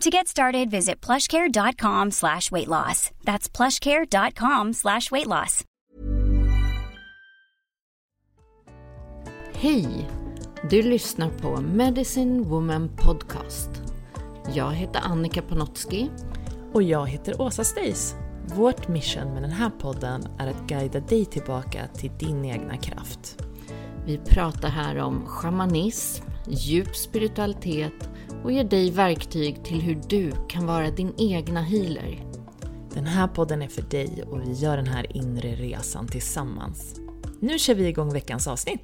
To get started, visit plushcare.com slash weight loss. That's plushcare.com slash weight loss. Hej! Du lyssnar på Medicine Woman Podcast. Jag heter Annika Panotski. Och jag heter Åsa Stace. Vårt mission med den här podden är att guida dig tillbaka till din egna kraft. Vi pratar här om shamanism, djup spiritualitet och ger dig verktyg till hur du kan vara din egna healer. Den här podden är för dig och vi gör den här inre resan tillsammans. Nu kör vi igång veckans avsnitt!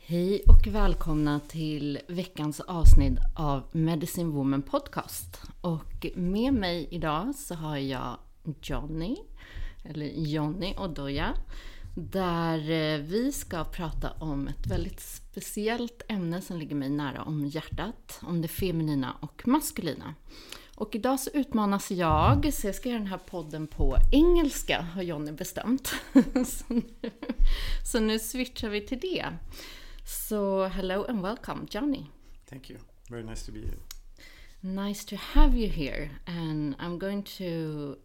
Hej och välkomna till veckans avsnitt av Medicine Woman Podcast. Och med mig idag så har jag Johnny, eller Johnny Odoja, där eh, vi ska prata om ett väldigt speciellt ämne som ligger mig nära om hjärtat, om det feminina och maskulina. Och idag så utmanas jag, så jag ska göra den här podden på engelska, har Johnny bestämt. så, nu, så nu switchar vi till det. So, hello and welcome, Johnny. Thank you. Very nice to be here. Nice to have you here. And I'm going to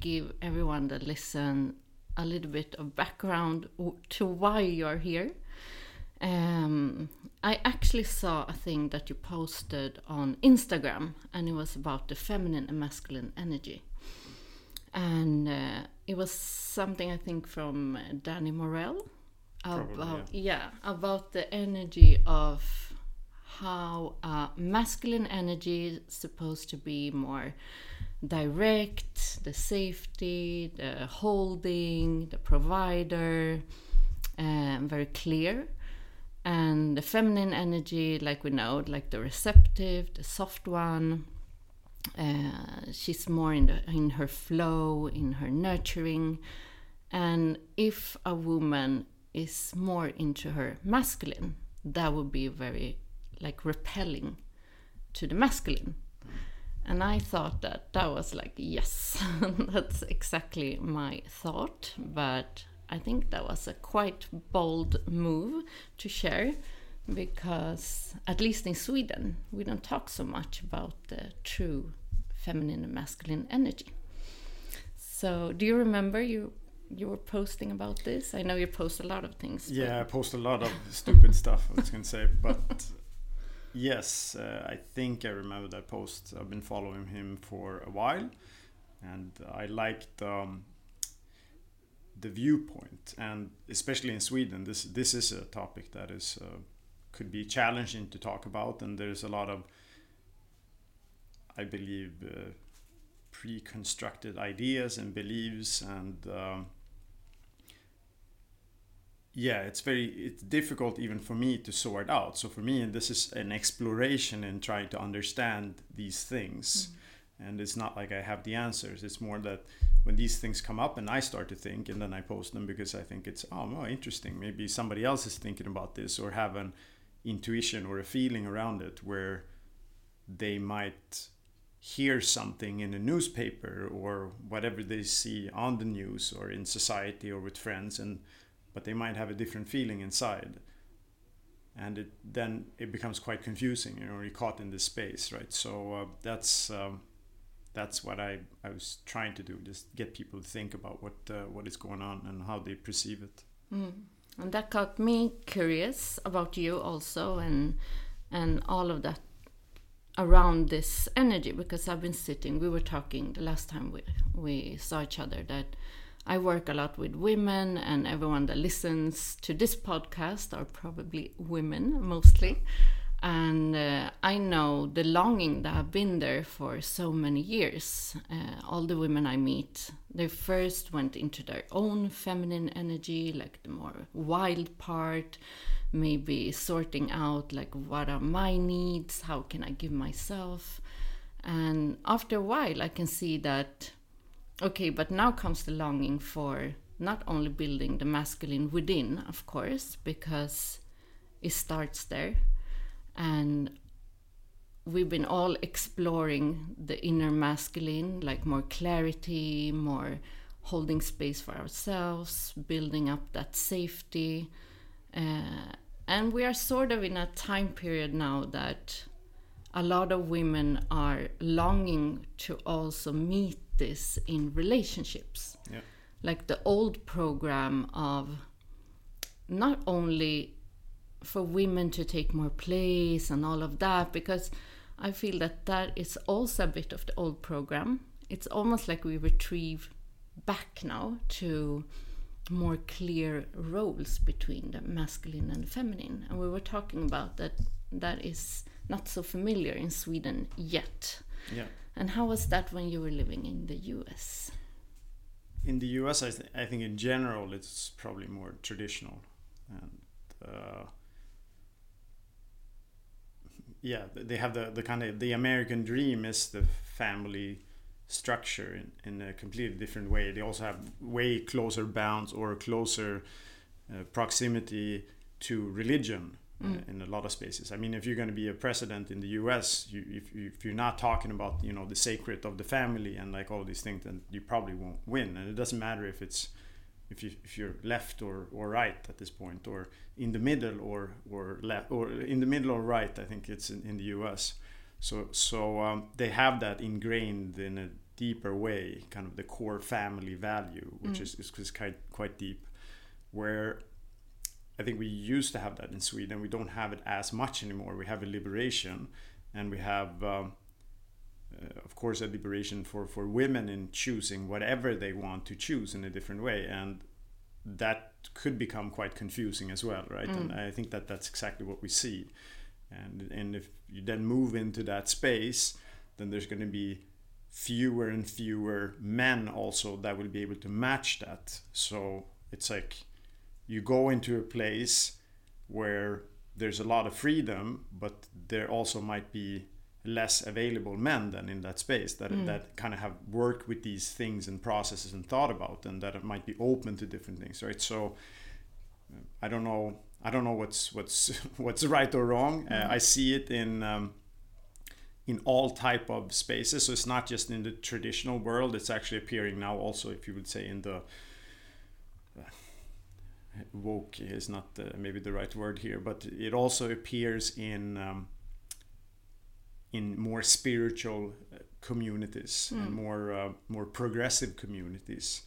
give everyone that listen a little bit of background to why you're here. Um, I actually saw a thing that you posted on Instagram, and it was about the feminine and masculine energy. And uh, it was something I think from Danny Morell Probably, about yeah. yeah about the energy of how uh, masculine energy is supposed to be more direct the safety the holding the provider um, very clear and the feminine energy like we know like the receptive the soft one uh, she's more in the in her flow in her nurturing and if a woman is more into her masculine, that would be very like repelling to the masculine. And I thought that that was like, yes, that's exactly my thought. But I think that was a quite bold move to share because, at least in Sweden, we don't talk so much about the true feminine and masculine energy. So, do you remember you you were posting about this? I know you post a lot of things. Yeah, I post a lot of stupid stuff. I was gonna say, but yes, uh, I think I remember that post. I've been following him for a while, and I liked um, the viewpoint, and especially in Sweden, this this is a topic that is uh, could be challenging to talk about, and there's a lot of, I believe. Uh, pre-constructed ideas and beliefs and um, yeah it's very it's difficult even for me to sort out. So for me this is an exploration in trying to understand these things. Mm. and it's not like i have the answers. It's more that when these things come up and i start to think and then i post them because i think it's oh well, interesting. Maybe somebody else is thinking about this or have an intuition or a feeling around it where they might hear something in a newspaper or whatever they see on the news or in society or with friends. And but they might have a different feeling inside. And it then it becomes quite confusing you know you're caught in this space right? So uh, that's um, that's what I, I was trying to do just get people to think about what uh, what is going on and how they perceive it. Mm. and that got me curious about you also and and all of that around this energy because I've been sitting we were talking the last time we we saw each other that I work a lot with women, and everyone that listens to this podcast are probably women mostly. And uh, I know the longing that I've been there for so many years. Uh, all the women I meet, they first went into their own feminine energy, like the more wild part, maybe sorting out like what are my needs, how can I give myself. And after a while, I can see that Okay, but now comes the longing for not only building the masculine within, of course, because it starts there. And we've been all exploring the inner masculine, like more clarity, more holding space for ourselves, building up that safety. Uh, and we are sort of in a time period now that a lot of women are longing to also meet this in relationships. Yeah. Like the old program of not only for women to take more place and all of that, because I feel that that is also a bit of the old program. It's almost like we retrieve back now to more clear roles between the masculine and the feminine. And we were talking about that that is not so familiar in Sweden yet. Yeah. And how was that when you were living in the US? In the US, I, th- I think in general it's probably more traditional. And uh, yeah, they have the, the kind of the American dream is the family structure in, in a completely different way. They also have way closer bounds or closer uh, proximity to religion mm. in a lot of spaces. I mean, if you're going to be a president in the U.S., you, if, if you're not talking about you know the sacred of the family and like all these things, then you probably won't win. And it doesn't matter if it's if you if you're left or, or right at this point, or in the middle or or left or in the middle or right. I think it's in, in the U.S. So so um, they have that ingrained in a deeper way, kind of the core family value, which mm. is, is, is quite quite deep, where I think we used to have that in Sweden. We don't have it as much anymore. We have a liberation, and we have, um, uh, of course, a liberation for for women in choosing whatever they want to choose in a different way, and that could become quite confusing as well, right? Mm. And I think that that's exactly what we see. And and if you then move into that space, then there's going to be fewer and fewer men also that will be able to match that. So it's like you go into a place where there's a lot of freedom, but there also might be less available men than in that space that mm. that kind of have worked with these things and processes and thought about and that it might be open to different things right so i don't know i don't know what's what's what's right or wrong mm. uh, i see it in um, in all type of spaces so it's not just in the traditional world it's actually appearing now also if you would say in the woke is not the, maybe the right word here, but it also appears in um, in more spiritual uh, communities mm. and more uh, more progressive communities.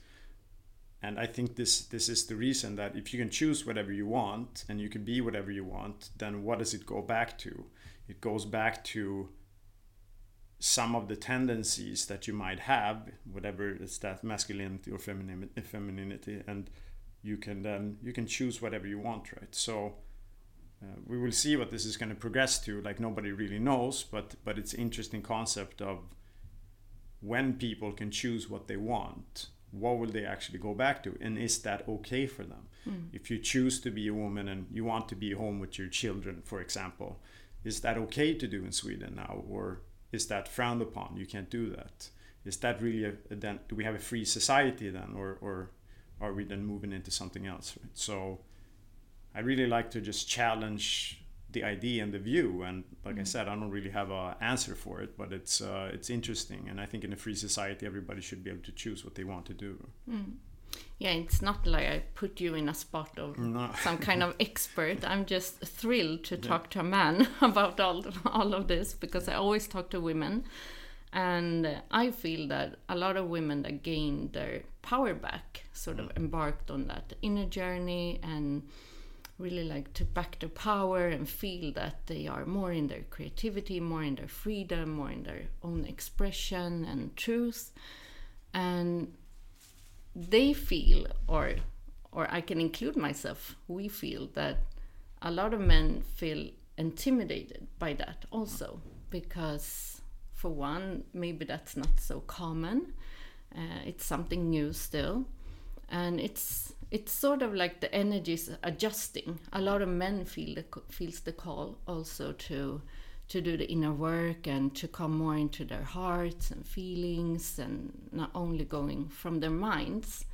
And I think this this is the reason that if you can choose whatever you want and you can be whatever you want, then what does it go back to? It goes back to some of the tendencies that you might have, whatever is that masculinity or femininity, and you can then you can choose whatever you want right? So uh, we will see what this is going to progress to like nobody really knows but but it's interesting concept of when people can choose what they want what will they actually go back to and is that okay for them? Mm. if you choose to be a woman and you want to be home with your children for example is that okay to do in sweden now or is that frowned upon? You can't do that. Is that really a, then do we have a free society then or or are we then moving into something else right? so i really like to just challenge the idea and the view and like i said i don't really have an answer for it but it's uh, it's interesting and i think in a free society everybody should be able to choose what they want to do Yeah, it's not like I put you in a spot of No. some kind of expert. I'm just thrilled to talk to a man about all all of this because I always talk to women, and I feel that a lot of women that gained their power back sort of embarked on that inner journey and really like took back their power and feel that they are more in their creativity, more in their freedom, more in their own expression and truth, and they feel or or I can include myself we feel that a lot of men feel intimidated by that also because for one maybe that's not so common. Uh, it's something new still and it's it's sort of like the energies adjusting. A lot of men feel the feels the call also to to do the inner work and to come more into their hearts and feelings and not only going from their minds.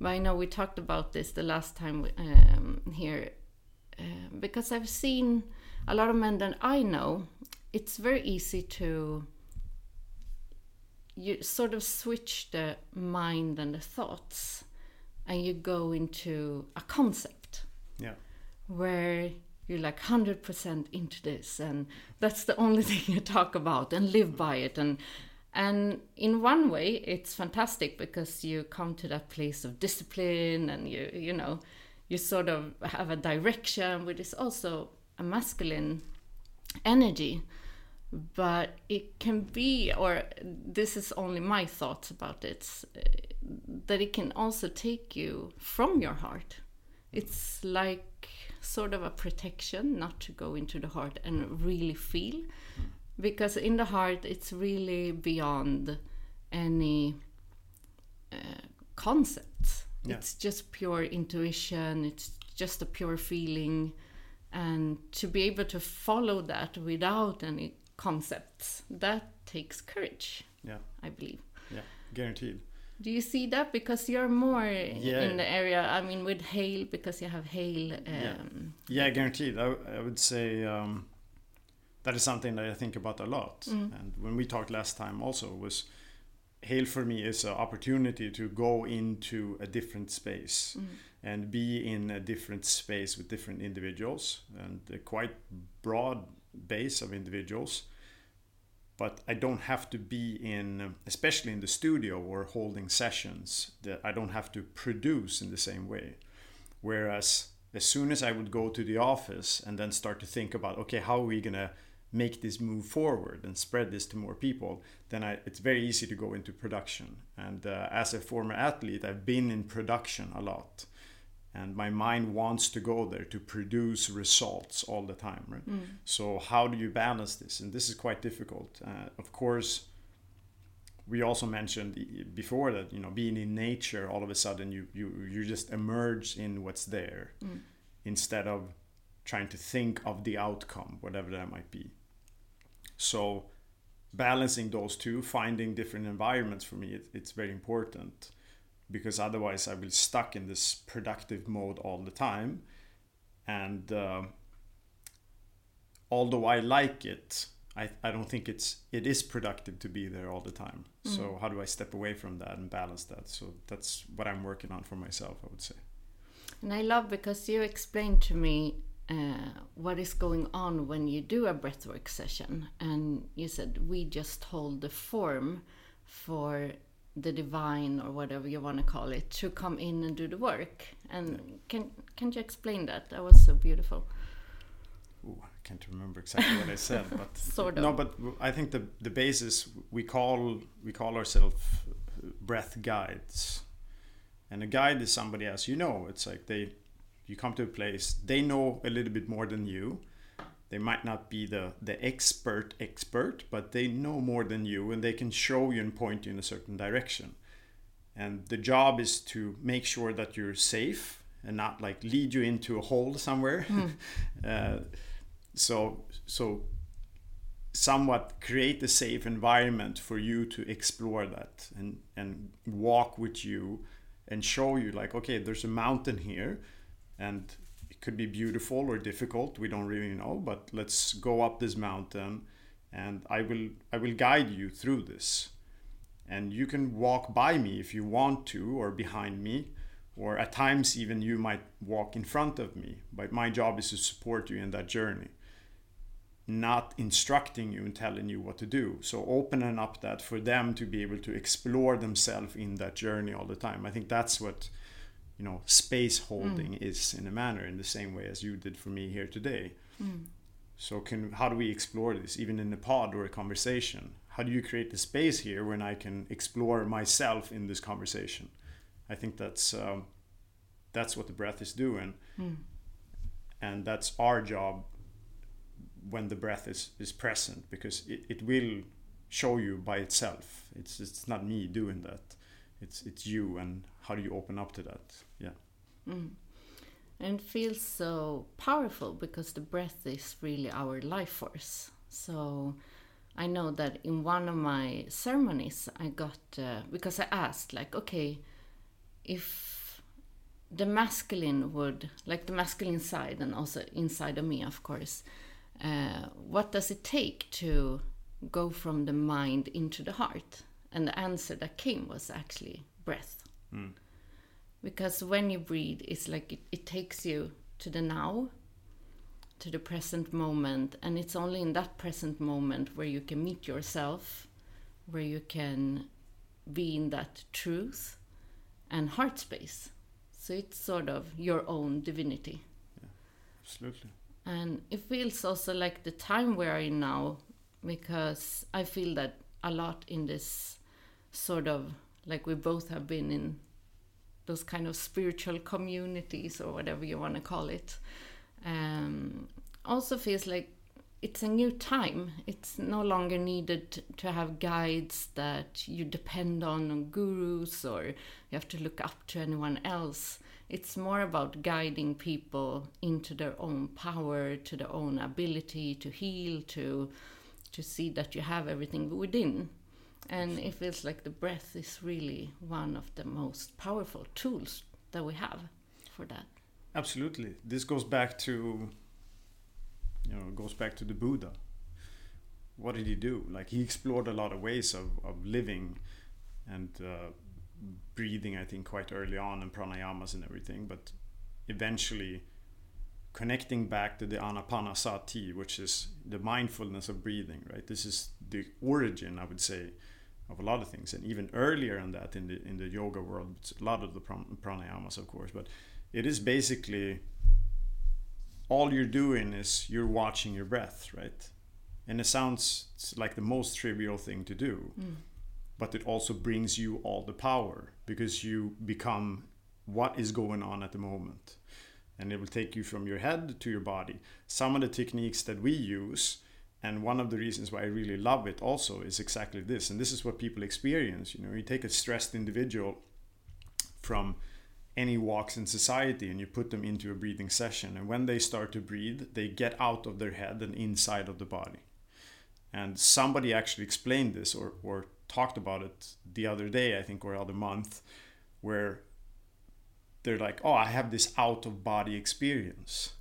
But i know we talked about this the last time um, here uh, because i've seen a lot of men that i know it's very easy to you sort of switch the mind and the thoughts and you go into a concept yeah. where you're like 100% into this and that's the only thing you talk about and live by it. And and in one way it's fantastic because you come to that place of discipline and you you know you sort of have a direction which is also a masculine energy but it can be or this is only my thoughts about it uh, that it can also take you from your heart it's like sort of a protection not to go into the heart and really feel because in the heart it's really beyond any uh, concepts Yeah. it's just pure intuition it's just a pure feeling and to be able to follow that without any concepts. That takes courage yeah. I believe. Yeah guaranteed. Do you see that? Because you're more Yeah. in the area i mean with Hale because you have Hale um, Yeah, guaranteed. I, I would say um, that is something that I think about a lot. And when we talked last time, also was Hale for me is an opportunity to go into a different space and be in a different space with different individuals and quite broad base of individuals. But I don't have to be in, especially in the studio or holding sessions, that I don't have to produce in the same way. Whereas as soon as I would go to the office and then start to think about, okay, how are we gonna make this move forward and spread this to more people, then I, it's very easy to go into production. And uh, as a former athlete, I've been in production a lot, and my mind wants to go there to produce results all the time, right? So how do you balance this? And this is quite difficult. Uh, of course, we also mentioned before that you know being in nature all of a sudden you you you just emerge in what's there instead of trying to think of the outcome whatever that might be so balancing those two finding different environments for me it, it's very important because otherwise i will stuck in this productive mode all the time and uh, although i like it I, I don't think it's it is productive to be there all the time. So how do I step away from that and balance that? So that's what I'm working on for myself. I would say. And I love because you explained to me uh, what is going on when you do a breathwork session, and you said we just hold the form for the divine or whatever you want to call it to come in and do the work. And can can you explain that? That was so beautiful. Ooh, I can't remember exactly what I said, but Sort of. no. But I think the the basis we call we call ourselves breath guides, and a guide is somebody as you know. It's like they you come to a place they know a little bit more than you. They might not be the the expert expert, but they know more than you, and they can show you and point you in a certain direction. And the job is to make sure that you're safe and not like lead you into a hole somewhere. uh, so so somewhat create a safe environment for you to explore that and and walk with you and show you like okay there's a mountain here and could be beautiful or difficult we don't really know but let's go up this mountain and i will i will guide you through this. And you can walk by me if you want to or behind me or at times even you might walk in front of me but my job is to support you in that journey. Not instructing you and telling you what to do. So opening up that for them to be able to explore themselves in that journey all the time. I think that's what you know space holding mm. is in a manner in the same way as you did for me here today mm. so can how do we explore this even in a pod or a conversation how do you create the space here when i can explore myself in this conversation i think that's um, that's what the breath is doing mm. and that's our job when the breath is, is present because it, it will show you by itself. It's it's not me doing that. It's it's you and how do you open up to that? Yeah. Mm. And it feels so powerful because the breath is really our life force. So I know that in one of my ceremonies I got uh, because I asked like okay if the masculine would like the masculine side and also inside of me of course uh, what does it take to go from the mind into the heart? And the answer that came was actually breath. Mm. Because when you breathe, it's like it, it takes you to the now, to the present moment, and it's only in that present moment where you can meet yourself, where you can be in that truth and heart space. So it's sort of your own divinity. Yeah, absolutely and it feels also like the time we are in now because i feel that a lot in this sort of like we both have been in those kind of spiritual communities or whatever you want to call it. Um, also feels like it's a new time. It's no longer needed to have guides that you depend on, on gurus or you have to look up to anyone else. It's more about guiding people into their own power, to their own ability to heal, to to see that you have everything within. And it feels like the breath is really one of the most powerful tools that we have for that. Absolutely. This goes back to you know, goes back to the Buddha. What did he do? Like he explored a lot of ways of, of living and uh, breathing, I think, quite early on and pranayamas and everything, but eventually connecting back to the anapanasati, which is the mindfulness of breathing, right? This is the origin, I would say, of a lot of things, and even earlier than that in the in the yoga world, a lot of the pranayamas, of course, but it is basically all you're doing is you're watching your breath, right? And it sounds like the most trivial thing to do. Mm but it also brings you all the power because you become what is going on at the moment. And it will take you from your head to your body. Some of the techniques that we use, and one of the reasons why I really love it also is exactly this. And this is what people experience. You know, you take a stressed individual from any walks in society and you put them into a breathing session. And when they start to breathe, they get out of their head and inside of the body. And somebody actually explained this or, or talked about it the other day, I think, or other month, where they're like, "Oh, I have this out of body experience,"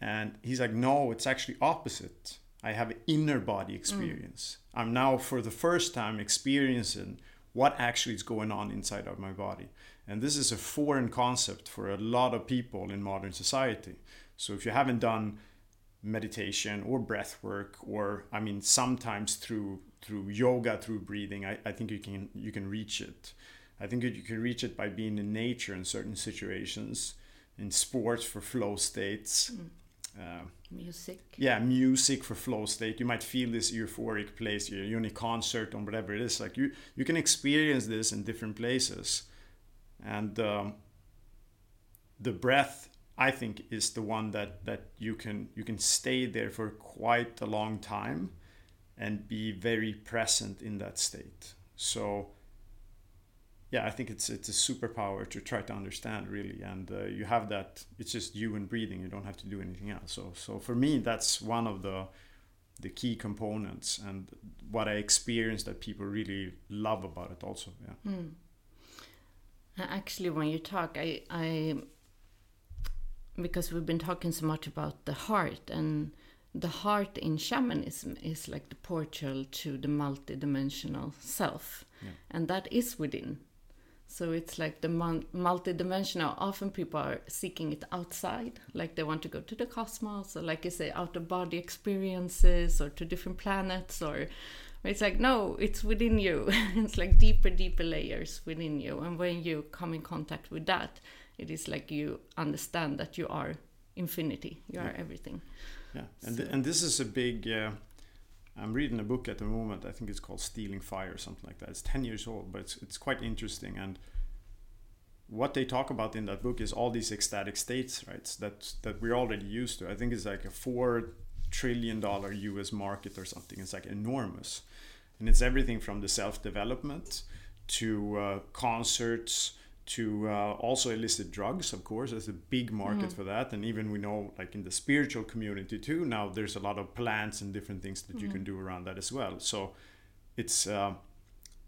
and he's like, "No, it's actually opposite. I have inner body mm. experience. Mm. I'm now for the first time experiencing what actually is going on inside of my body." And this is a foreign concept for a lot of people in modern society. So if you haven't done meditation or breath work or i mean sometimes through through yoga through breathing I, I think you can you can reach it i think you can reach it by being in nature in certain situations in sports for flow states mm. Uh, music. Yeah music for flow state you might feel this euphoric place you're in a concert or whatever it is. Like you you can experience this in different places. And um, the breath I think is the one that that you can you can stay there for quite a long time and be very present in that state. So yeah, I think it's it's a superpower to try to understand really, and uh, you have that. It's just you and breathing. You don't have to do anything else. So so for me, that's one of the the key components and what I experience that people really love about it. Also, yeah. Mm. Actually, when you talk, I I because we've been talking so much about the heart and the heart in shamanism is like the portal to the multidimensional self Yeah. and that is within so it's like the multidimensional. Often people are seeking it outside like they want to go to the cosmos or like you say out of body experiences or to different planets or it's like no it's within you. It's like deeper deeper layers within you. And when you come in contact with that it is like you understand that you are infinity. You are everything. Yeah, and th- and this is a big. Uh, I'm reading a book at the moment. I think it's called Stealing Fire, or something like that. It's ten years old, but it's it's quite interesting. And what they talk about in that book is all these ecstatic states, right? That that we're already used to. I think it's like a four trillion dollar U.S. market or something. It's like enormous, and it's everything from the self development to uh, concerts to uh, also illicit drugs of course there's a big market for that. And even we know like in the spiritual community too now there's a lot of plants and different things that you can do around that as well. So it's uh,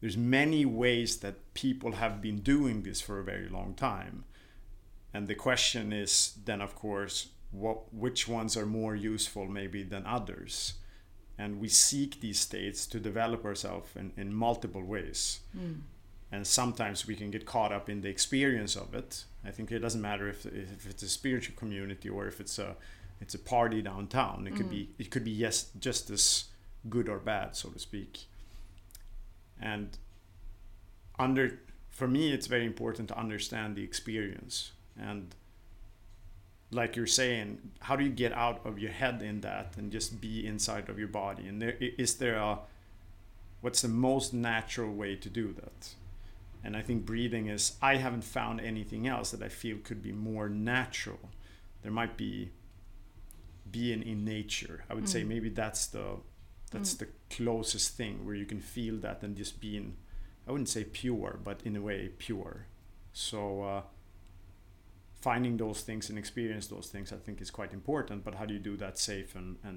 there's many ways that people have been doing this for a very long time. And the question is then of course what which ones are more useful maybe than others? And we seek these states to develop ourselves in, in multiple ways and sometimes we can get caught up in the experience of it. I think it doesn't matter if, if it's a spiritual community or if it's a it's a party downtown. It could be mm. it could be yes just as good or bad so to speak. And under for me it's very important to understand the experience. And like you're saying how do you get out of your head in that and just be inside of your body? And there is there a what's the most natural way to do that and i think breathing is i haven't found anything else that i feel could be more natural. There might be being in nature. I would say maybe that's the that's the closest thing where you can feel that and just being i wouldn't say pure but in a way pure. So uh, finding those things and experience those things i think is quite important but how do you do that safe and, and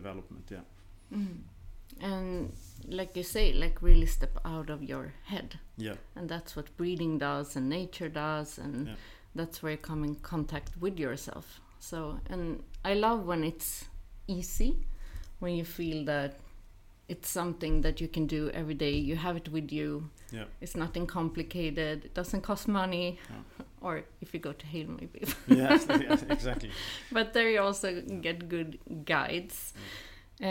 development yeah. Mm-hmm. And like you say like really step out of your head. Yeah. And that's what breathing does and nature does and Yeah. that's where you come in contact with yourself. So and i love when it's easy when you feel that it's something that you can do every day. You have it with you. Yeah. It's nothing complicated. It doesn't cost money. Or if you go to Hale maybe. Yeah, yeah exactly. But there you also get good guides. Uh,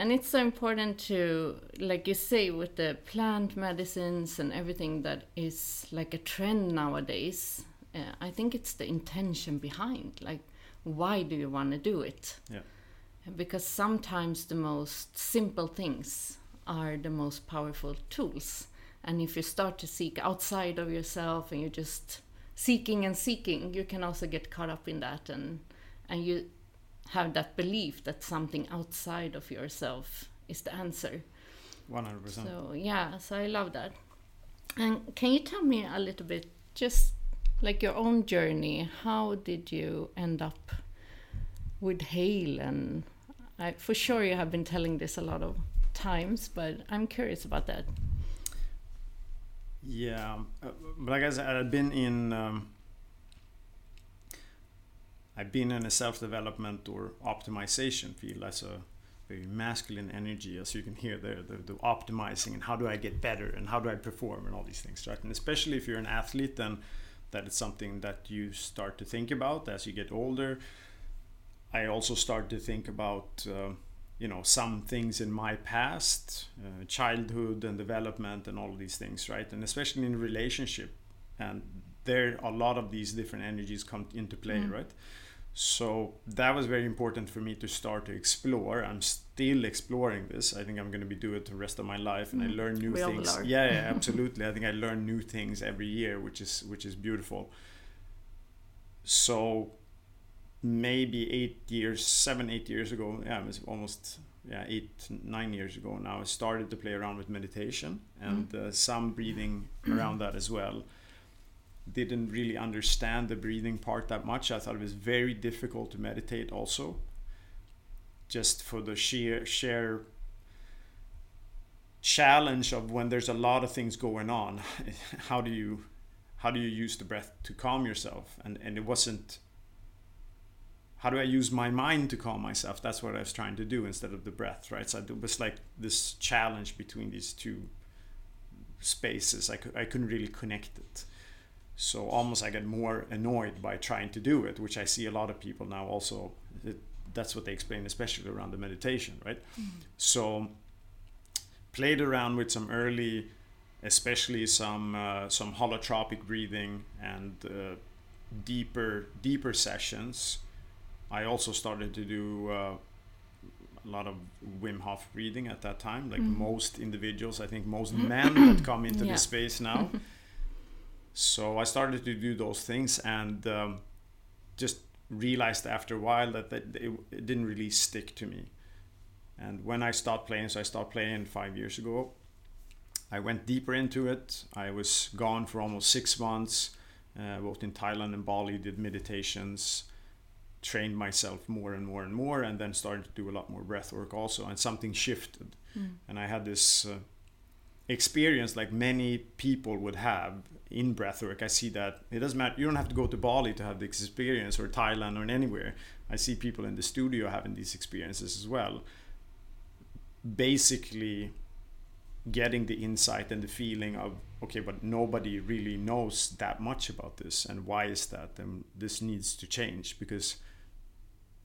and it's so important to like you say with the plant medicines and everything that is like a trend nowadays uh, i think it's the intention behind. Like why do you want to do it? Yeah because sometimes the most simple things are the most powerful tools. And if you start to seek outside of yourself and you're just seeking and seeking you can also get caught up in that and and you have that belief that something outside of yourself is the answer. 100% so yeah so i love that. And can you tell me a little bit just like your own journey how did you end up with Hale and I, for sure you have been telling this a lot of times but i'm curious about that Yeah, uh, but like I said, I've been in. Um, I've been in a self-development or optimization field as a very masculine energy, as you can hear there, the, the optimizing and how do I get better and how do I perform and all these things, right? And especially if you're an athlete, then that is something that you start to think about as you get older. I also start to think about. Uh, you know some things in my past uh, childhood and development and all of these things right? And especially in relationship. And there are a lot of these different energies come into play mm. right? So that was very important for me to start to explore. I'm still exploring this. I think i'm going to be doing it the rest of my life and mm. i learn new we things. yeah, yeah absolutely. I think i learn new things every year which is which is beautiful. So maybe eight years, seven, eight years ago, yeah, it was almost yeah eight, nine years ago now. I started to play around with meditation and mm. uh, some breathing around that as well. Didn't really understand the breathing part that much. I thought it was very difficult to meditate also, just for the sheer sheer challenge of when there's a lot of things going on. how do you how do you use the breath to calm yourself? And and it wasn't how do I use my mind to calm myself? That's what I was trying to do instead of the breath, right? So it was like this challenge between these two spaces. I, could, I couldn't really connect it. So almost I got more annoyed by trying to do it, which I see a lot of people now also. It, that's what they explain, especially around the meditation, right? Mm-hmm. So played around with some early, especially some uh, some holotropic breathing and uh, deeper deeper sessions I also started to do uh, a lot of Wim Hof breathing at that time, like mm. most individuals. I think most men that come into yeah. the space now. so I started to do those things and um, just realized after a while that, that it, it, didn't really stick to me. And when I stopped playing, so I stopped playing five years ago, I went deeper into it. I was gone for almost six months, uh, both in Thailand and Bali, did meditations trained myself more and more and more and then started to do a lot more breath work also and something shifted. Mm. and i had this uh, experience like many people would have in breath work. I see that it doesn't matter you don't have to go to bali to have this experience or thailand or anywhere. I see people in the studio having these experiences as well. Basically getting the insight and the feeling of okay but nobody really knows that much about this and why is that? And this needs to change because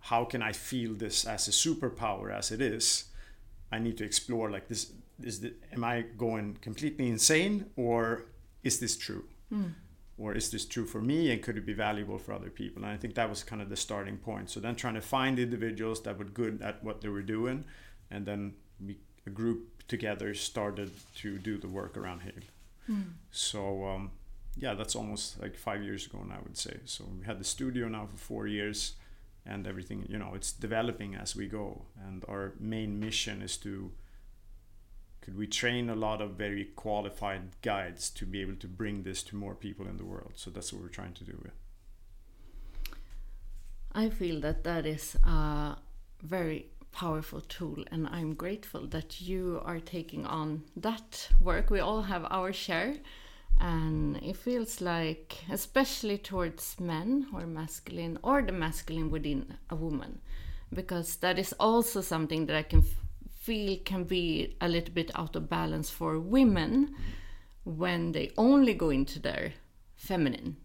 how can I feel this as a superpower as it is? I need to explore like this is the, am I going completely insane or is this true? Mm. Or is this true for me and could it be valuable for other people? And I think that was kind of the starting point. So then trying to find individuals that were good at what they were doing and then we, a group together started to do the work around Hale. Mm. So um, yeah, that's almost like five years ago now, I would say. So we had the studio now for four years and everything you know it's developing as we go. And our main mission is to could we train a lot of very qualified guides to be able to bring this to more people in the world? So that's what we're trying to do i feel that that is a very powerful tool and i'm grateful that you are taking on that work. We all have our share and it feels like especially towards men or masculine or the masculine within a woman because that is also something that i can feel can be a little bit out of balance for women when they only go into their feminine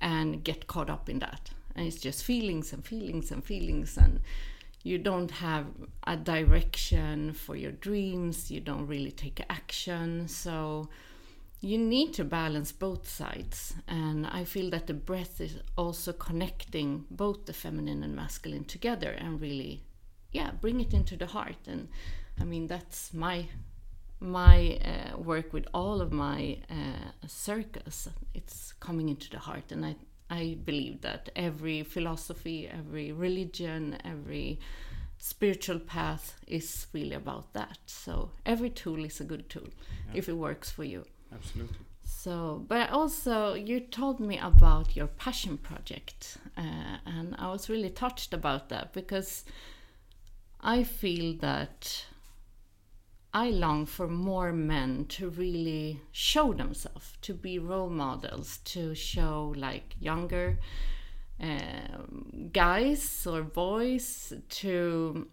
and get caught up in that. And it's just feelings and feelings and feelings and you don't have a direction for your dreams you don't really take action. So you need to balance both sides and i feel that the breath is also connecting both the feminine and masculine together and really yeah bring it into the heart. And i mean that's my my uh, work with all of my uh, circus. It's coming into the heart and i i believe that every philosophy every religion every spiritual path is really about that. So every tool is a good tool yeah. if it works for you Absolutely. So, but also you told me about your passion project, uh, and I was really touched about that because I feel that I long for more men to really show themselves, to be role models, to show like younger um, guys or boys to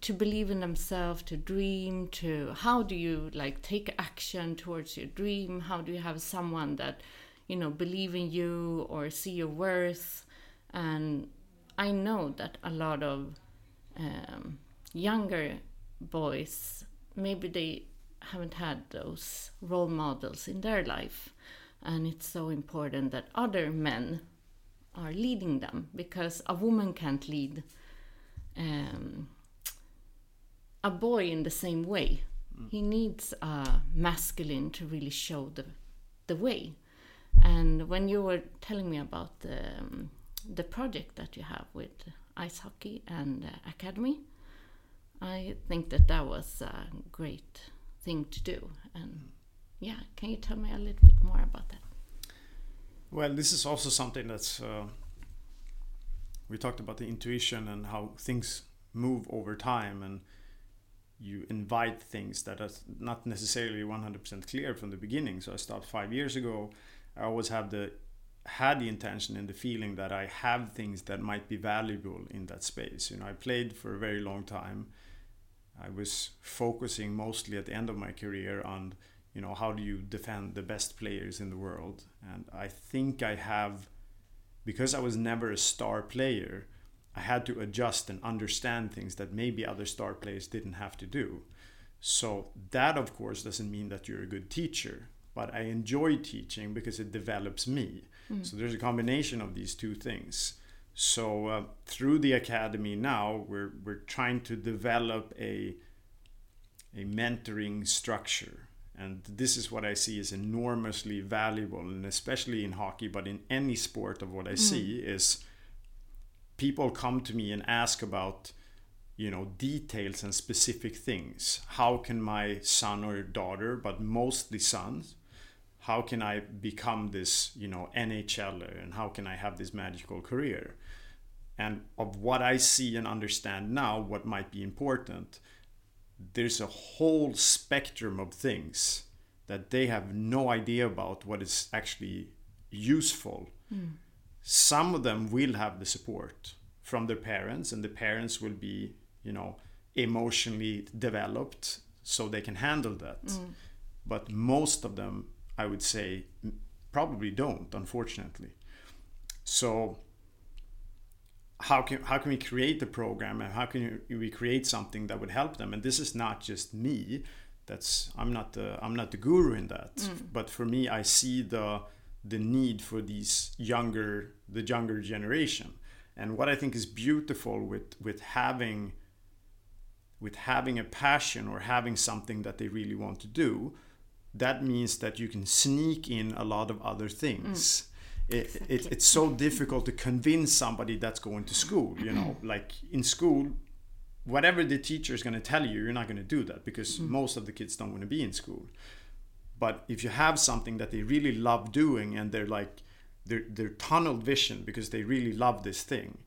to believe in themselves, to dream, to how do you like take action towards your dream? How do you have someone that, you know, believe in you or see your worth? And I know that a lot of um, younger boys maybe they haven't had those role models in their life, and it's so important that other men are leading them because a woman can't lead. Um, a boy in the same way. Mm. He needs a masculine to really show the the way. And when you were telling me about the um, the project that you have with ice hockey and uh, academy, I think that that was a great thing to do. And yeah, can you tell me a little bit more about that? Well, this is also something that's uh, we talked about the intuition and how things move over time and you invite things that are not necessarily 100% clear from the beginning. So I started five years ago. I always have the had the intention and the feeling that I have things that might be valuable in that space. You know, I played for a very long time. I was focusing mostly at the end of my career on, you know, how do you defend the best players in the world? And I think I have, because I was never a star player, I had to adjust and understand things that maybe other star players didn't have to do. So that of course doesn't mean that you're a good teacher, but I enjoy teaching because it develops me. Mm. So there's a combination of these two things. So uh, through the academy now, we're we're trying to develop a a mentoring structure, and this is what I see is enormously valuable, and especially in hockey, but in any sport of what I mm. see is people come to me and ask about you know details and specific things. How can my son or daughter but mostly sons how can i become this you know nhler and how can i have this magical career? And of what i see and understand now what might be important there's a whole spectrum of things that they have no idea about what is actually useful mm some of them will have the support from their parents and the parents will be you know emotionally developed so they can handle that. Mm. but most of them i would say probably don't unfortunately. So how can how can we create the program and how can we create something that would help them? And this is not just me. That's i'm not the i'm not the guru in that. Mm. but for me i see the the need for these younger the younger generation and what i think is beautiful with with having with having a passion or having something that they really want to do that means that you can sneak in a lot of other things mm. it, exactly. it, it's so difficult to convince somebody that's going to school you know like in school whatever the teacher is going to tell you you're not going to do that because mm. most of the kids don't want to be in school but if you have something that they really love doing and they're like they're, they're tunnel vision because they really love this thing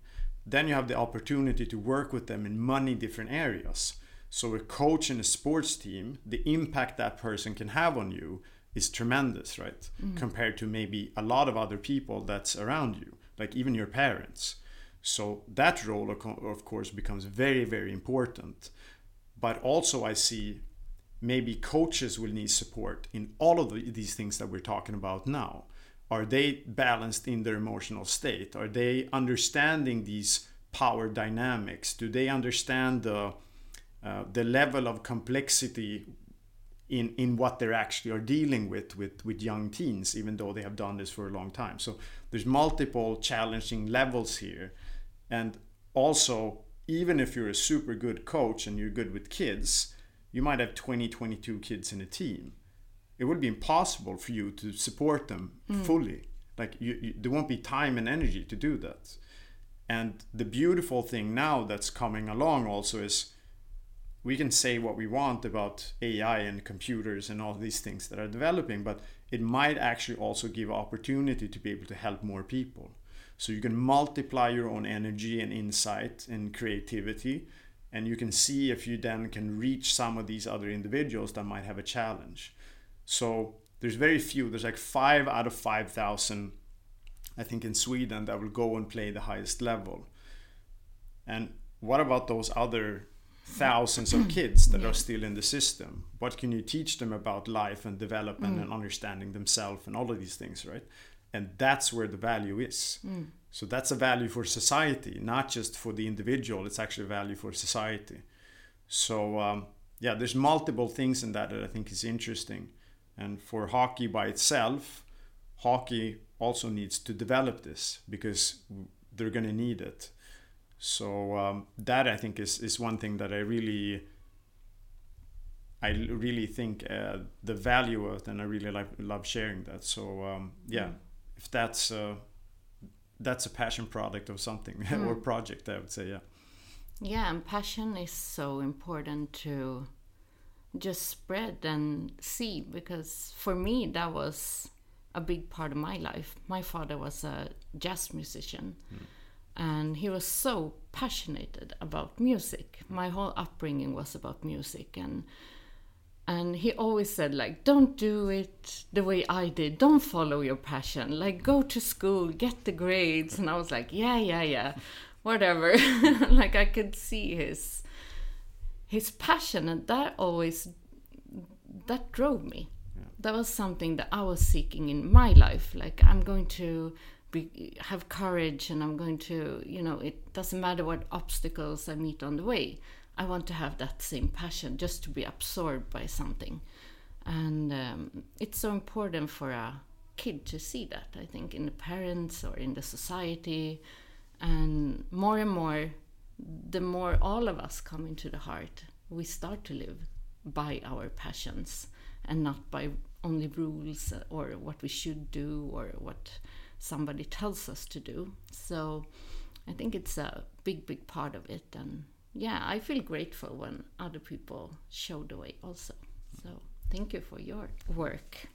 then you have the opportunity to work with them in many different areas. So a coach in a sports team the impact that person can have on you is tremendous right? Mm. compared to maybe a lot of other people that's around you like even your parents. So that role of course becomes very very important. But also i see maybe coaches will need support in all of the, these things that we're talking about now. Are they balanced in their emotional state? Are they understanding these power dynamics? Do they understand the uh, the level of complexity in in what they're actually are dealing with with with young teens, even though they have done this for a long time? So there's multiple challenging levels here, and also even if you're a super good coach and you're good with kids, you might have 20, 22 kids in a team. It would be impossible for you to support them mm. fully. Like you, you, there won't be time and energy to do that. And the beautiful thing now that's coming along also is we can say what we want about AI and computers and all these things that are developing, but it might actually also give opportunity to be able to help more people. So you can multiply your own energy and insight and creativity and you can see if you then can reach some of these other individuals that might have a challenge so there's very few there's like five out of 5000 i think in sweden that will go and play the highest level and what about those other thousands of kids that Yeah. are still in the system what can you teach them about life and development Mm. and understanding themselves and all of these things right and that's where the value is Mm. So that's a value for society not just for the individual it's actually a value for society. So um, yeah there's multiple things in that that i think is interesting. And for hockey by itself hockey also needs to develop this because they're going to need it. So um, that i think is, is one thing that i really I really think uh, the value of it and i really like love sharing that. So um, yeah if that's uh, that's a passion product of something or hmm. project i would say yeah Yeah, and passion is so important to just spread and see because for me that was a big part of my life. My father was a jazz musician hmm. and he was so passionate about music. My whole upbringing was about music and and he always said like don't do it the way i did. Don't follow your passion. Like go to school get the grades. And i was like yeah yeah yeah. Whatever. Like i could see his his passion and that always that drove me. That was something that i was seeking in my life. Like i'm going to be have courage and i'm going to you know it doesn't matter what obstacles i meet on the way i want to have that same passion just to be absorbed by something. And um, it's so important for a kid to see that i think in the parents or in the society. And more and more the more all of us come into the heart we start to live by our passions and not by only rules or what we should do or what somebody tells us to do. So i think it's a big big part of it and yeah i feel grateful when other people show the way also so thank you for your work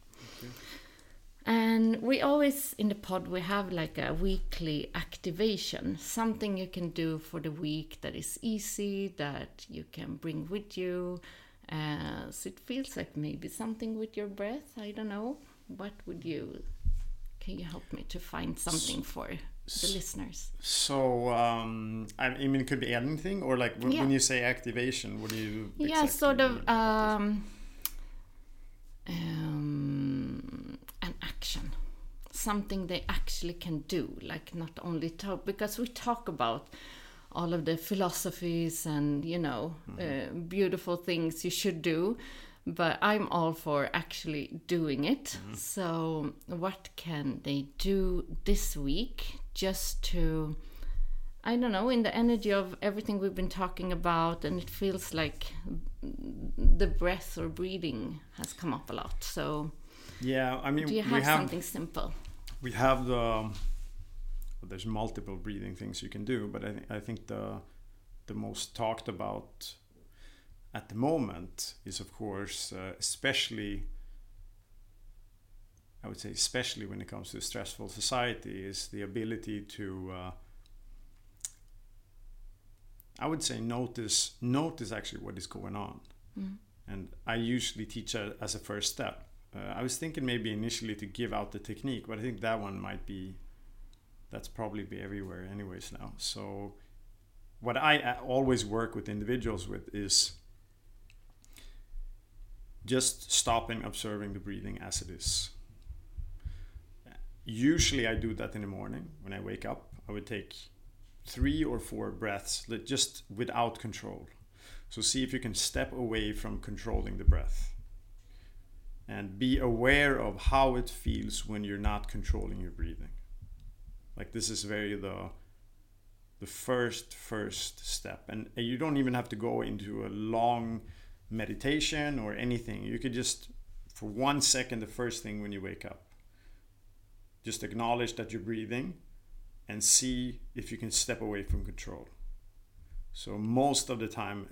and we always in the pod we have like a weekly activation, something you can do for the week that is easy, that you can bring with you. Uh, so it feels like maybe something with your breath. I don't know. What would you? Can you help me to find something for the listeners? So, um, I mean, it could be anything, or like when, Yeah. when you say activation, what do you? yeah, sort of um, um, an action, something they actually can do, like not only talk, because we talk about all of the philosophies and you know uh, beautiful things you should do but i'm all for actually doing it so what can they do this week just to I don't know, in the energy of everything we've been talking about, and it feels like the breath or breathing has come up a lot. So, yeah, I mean, do you we have, have something simple? we have the. Well, there's multiple breathing things you can do, but I, th- I think the the most talked about at the moment is, of course, uh, especially. I would say, especially when it comes to a stressful society, is the ability to. Uh, I would say notice notice actually what is going on, and I usually teach as a first step. Uh, I was thinking maybe initially to give out the technique, but I think that one might be that's probably be everywhere anyways now. So what I uh, always work with individuals with is just stopping observing the breathing as it is. Usually I do that in the morning when I wake up. I would take three or four breaths just without control. So see if you can step away from controlling the breath and be aware of how it feels when you're not controlling your breathing. Like this is very the the first first step and you don't even have to go into a long meditation or anything. You could just for 1 second the first thing when you wake up just acknowledge that you're breathing and see if you can step away from control. So most of the time,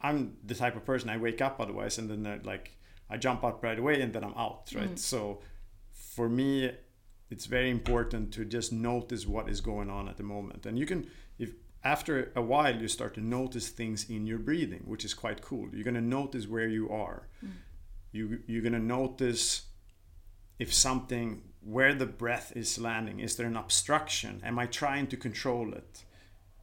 I'm the type of person I wake up otherwise, and then I, like I jump up right away, and then I'm out, right? Mm. So for me, it's very important to just notice what is going on at the moment, and you can if after a while you start to notice things in your breathing, which is quite cool. You're gonna notice where you are. Mm. You you're gonna notice if something where the breath is landing is there an obstruction? Am i trying to control it?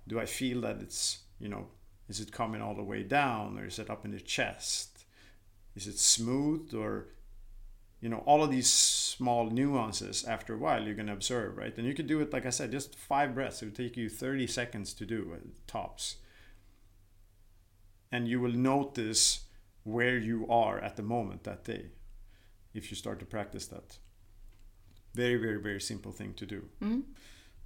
Do i feel that it's you know Is it coming all the way down or is it up in the chest? Is it smooth or you know all of these small nuances after a while you're going to observe right? And you could do it like i said just five breaths. It would take you 30 seconds to do tops. And you will notice where you are at the moment that day if you start to practice that very very very simple thing to do Mm.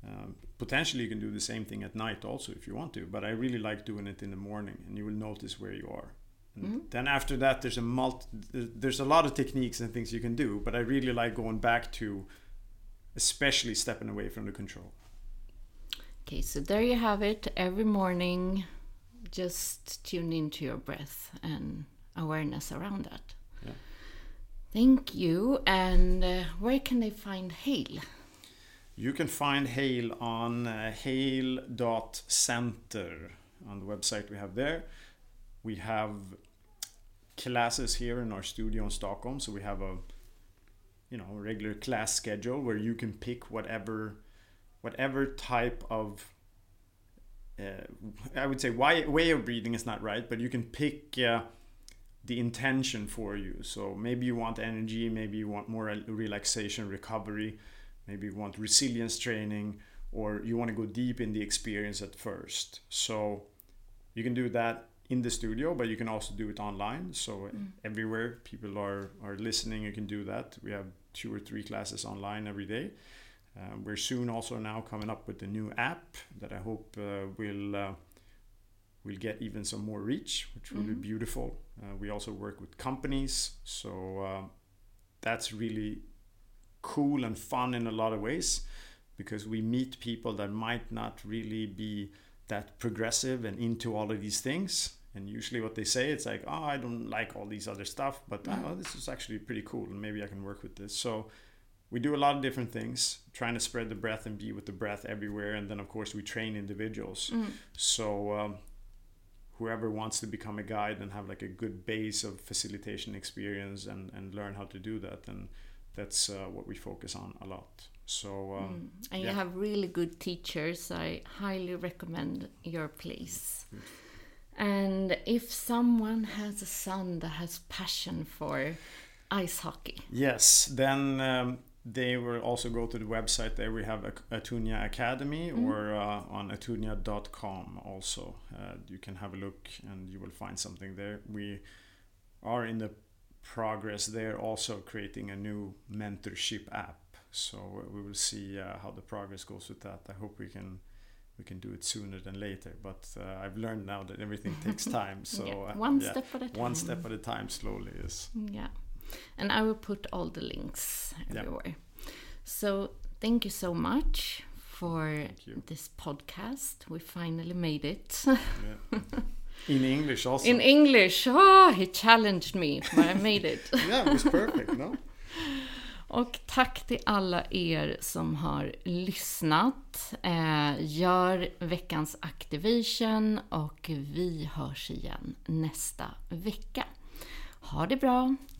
um, potentially you can do the same thing at night also if you want to but i really like doing it in the morning and you will notice where you are and then after that there's a multi, there's a lot of techniques and things you can do but i really like going back to especially stepping away from the control Okay, so there you have it. Every morning, just tune into your breath and awareness around that. Thank you. And uh, where can they find Hale? you can find Hale on uh, hale.center on the website we have there we have classes here in our studio in Stockholm so we have a you know regular class schedule where you can pick whatever whatever type of uh, I would say why, way of breathing is not right, but you can pick uh, the intention for you. So maybe you want energy, maybe you want more relaxation, recovery, maybe you want resilience training, or you want to go deep in the experience at first. So you can do that in the studio, but you can also do it online. So everywhere people are are listening, you can do that. We have two or three classes online every day. Uh, we're soon also now coming up with a new app that I hope uh, will uh, will get even some more reach, which will be beautiful. Uh, we also work with companies, so uh, that's really cool and fun in a lot of ways because we meet people that might not really be that progressive and into all of these things. And usually, what they say, it's like, "Oh, I don't like all these other stuff, but oh, this is actually pretty cool, and maybe I can work with this." So we do a lot of different things trying to spread the breath and be with the breath everywhere and then of course we train individuals so um, whoever wants to become a guide and have like a good base of facilitation experience and, and learn how to do that then that's uh, what we focus on a lot so um, And you have really good teachers. I highly recommend your place. And if someone has a son that has passion for ice hockey, Yes, then um, they will also go to the website. There we have Atunya Academy or uh, on atunya.com also. Uh, you can have a look and you will find something there. We are in the progress there also creating a new mentorship app. So we will see uh, how the progress goes with that. I hope we can we can do it sooner than later. But uh, I've learned now that everything takes time. So Yeah, uh, one step at a time One step at a time, slowly is. yeah. And I will put all the links Yeah. everywhere. So thank you so much for this podcast. We finally made it. In English also. In English. Oh, he challenged me, but I made it. yeah, it was perfect. No. Och tack till alla er som har lyssnat. Eh, gör veckans activation och vi hörs igen nästa vecka. Ha det bra.